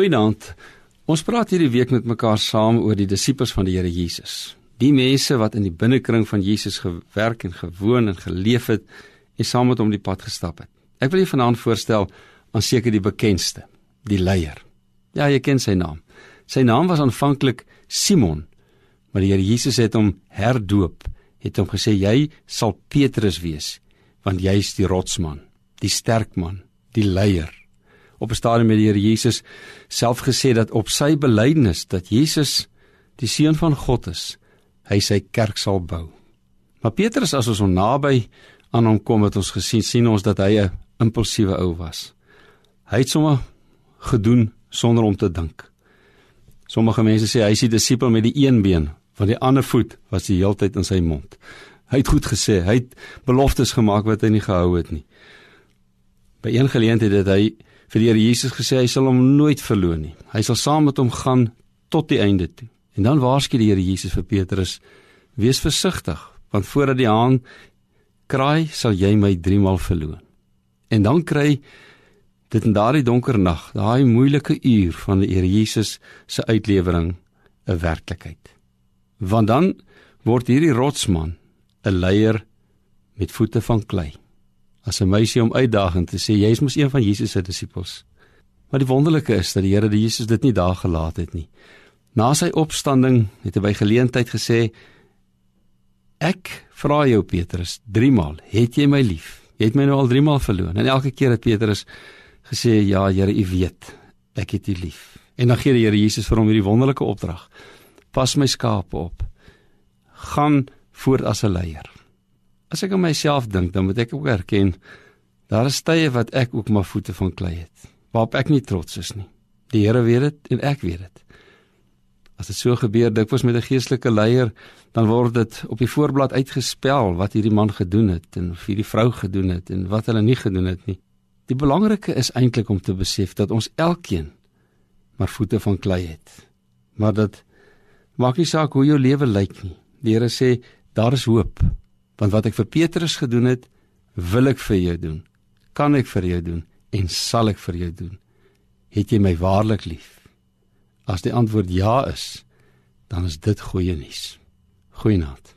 Goeienaand. Ons praat hierdie week met mekaar saam oor die disippels van die Here Jesus. Die mense wat in die binnekring van Jesus gewerk en gewoon en geleef het en saam met hom die pad gestap het. Ek wil julle vanaand voorstel aan seker die bekendste, die leier. Ja, jy ken sy naam. Sy naam was aanvanklik Simon, maar die Here Jesus het hom herdoop, het hom gesê jy sal Petrus wees, want jy is die rotsman, die sterk man, die leier op 'n stadium met die Here Jesus self gesê dat op sy belydenis dat Jesus die seun van God is, hy sy kerk sal bou. Maar Petrus as ons hom naby aan hom kom het ons gesien sien ons dat hy 'n impulsiewe ou was. Hy het sommer gedoen sonder om te dink. Sommige mense sê hy is die disipel met die een been, want die ander voet was die heeltyd in sy mond. Hy het goed gesê, hy het beloftes gemaak wat hy nie gehou het nie. By een geleentheid het hy vir die Here Jesus gesê hy sal hom nooit verloor nie. Hy sal saam met hom gaan tot die einde toe. En dan waarsku die Here Jesus vir Petrus: "Wees versigtig, want voordat die haan kraai, sal jy my 3 maal verloor." En dan kry dit in daardie donker nag, daai moeilike uur van die Here Jesus se uitlewering 'n werklikheid. Want dan word hierdie rotsman 'n leier met voete van klei as 'n meisie om uitdaging te sê jy is mos een van Jesus se disippels. Maar die wonderlike is dat die Here die Jesus dit nie daar gelaat het nie. Na sy opstanding het hy by geleentheid gesê Ek vra jou Petrus 3 maal, het jy my lief? Jy het my nou al 3 maal verloon. En elke keer het Petrus gesê ja, Here, U weet, ek het U lief. En dan gee die Here Jesus vir hom hierdie wonderlike opdrag. Pas my skape op. Gaan voort as 'n leier. As ek aan myself dink, dan moet ek ook erken daar is tye wat ek ook maar voete van klei het, waarop ek nie trots is nie. Die Here weet dit en ek weet dit. As dit so gebeur dikwels met 'n geestelike leier, dan word dit op die voorblad uitgespel wat hierdie man gedoen het en of hierdie vrou gedoen het en wat hulle nie gedoen het nie. Die belangrike is eintlik om te besef dat ons elkeen maar voete van klei het. Maar dit maak nie saak hoe jou lewe lyk nie. Die Here sê daar is hoop want wat ek vir Petrus gedoen het, wil ek vir jou doen. Kan ek vir jou doen en sal ek vir jou doen. Het jy my waarlik lief? As die antwoord ja is, dan is dit goeie nuus. Goeienaand.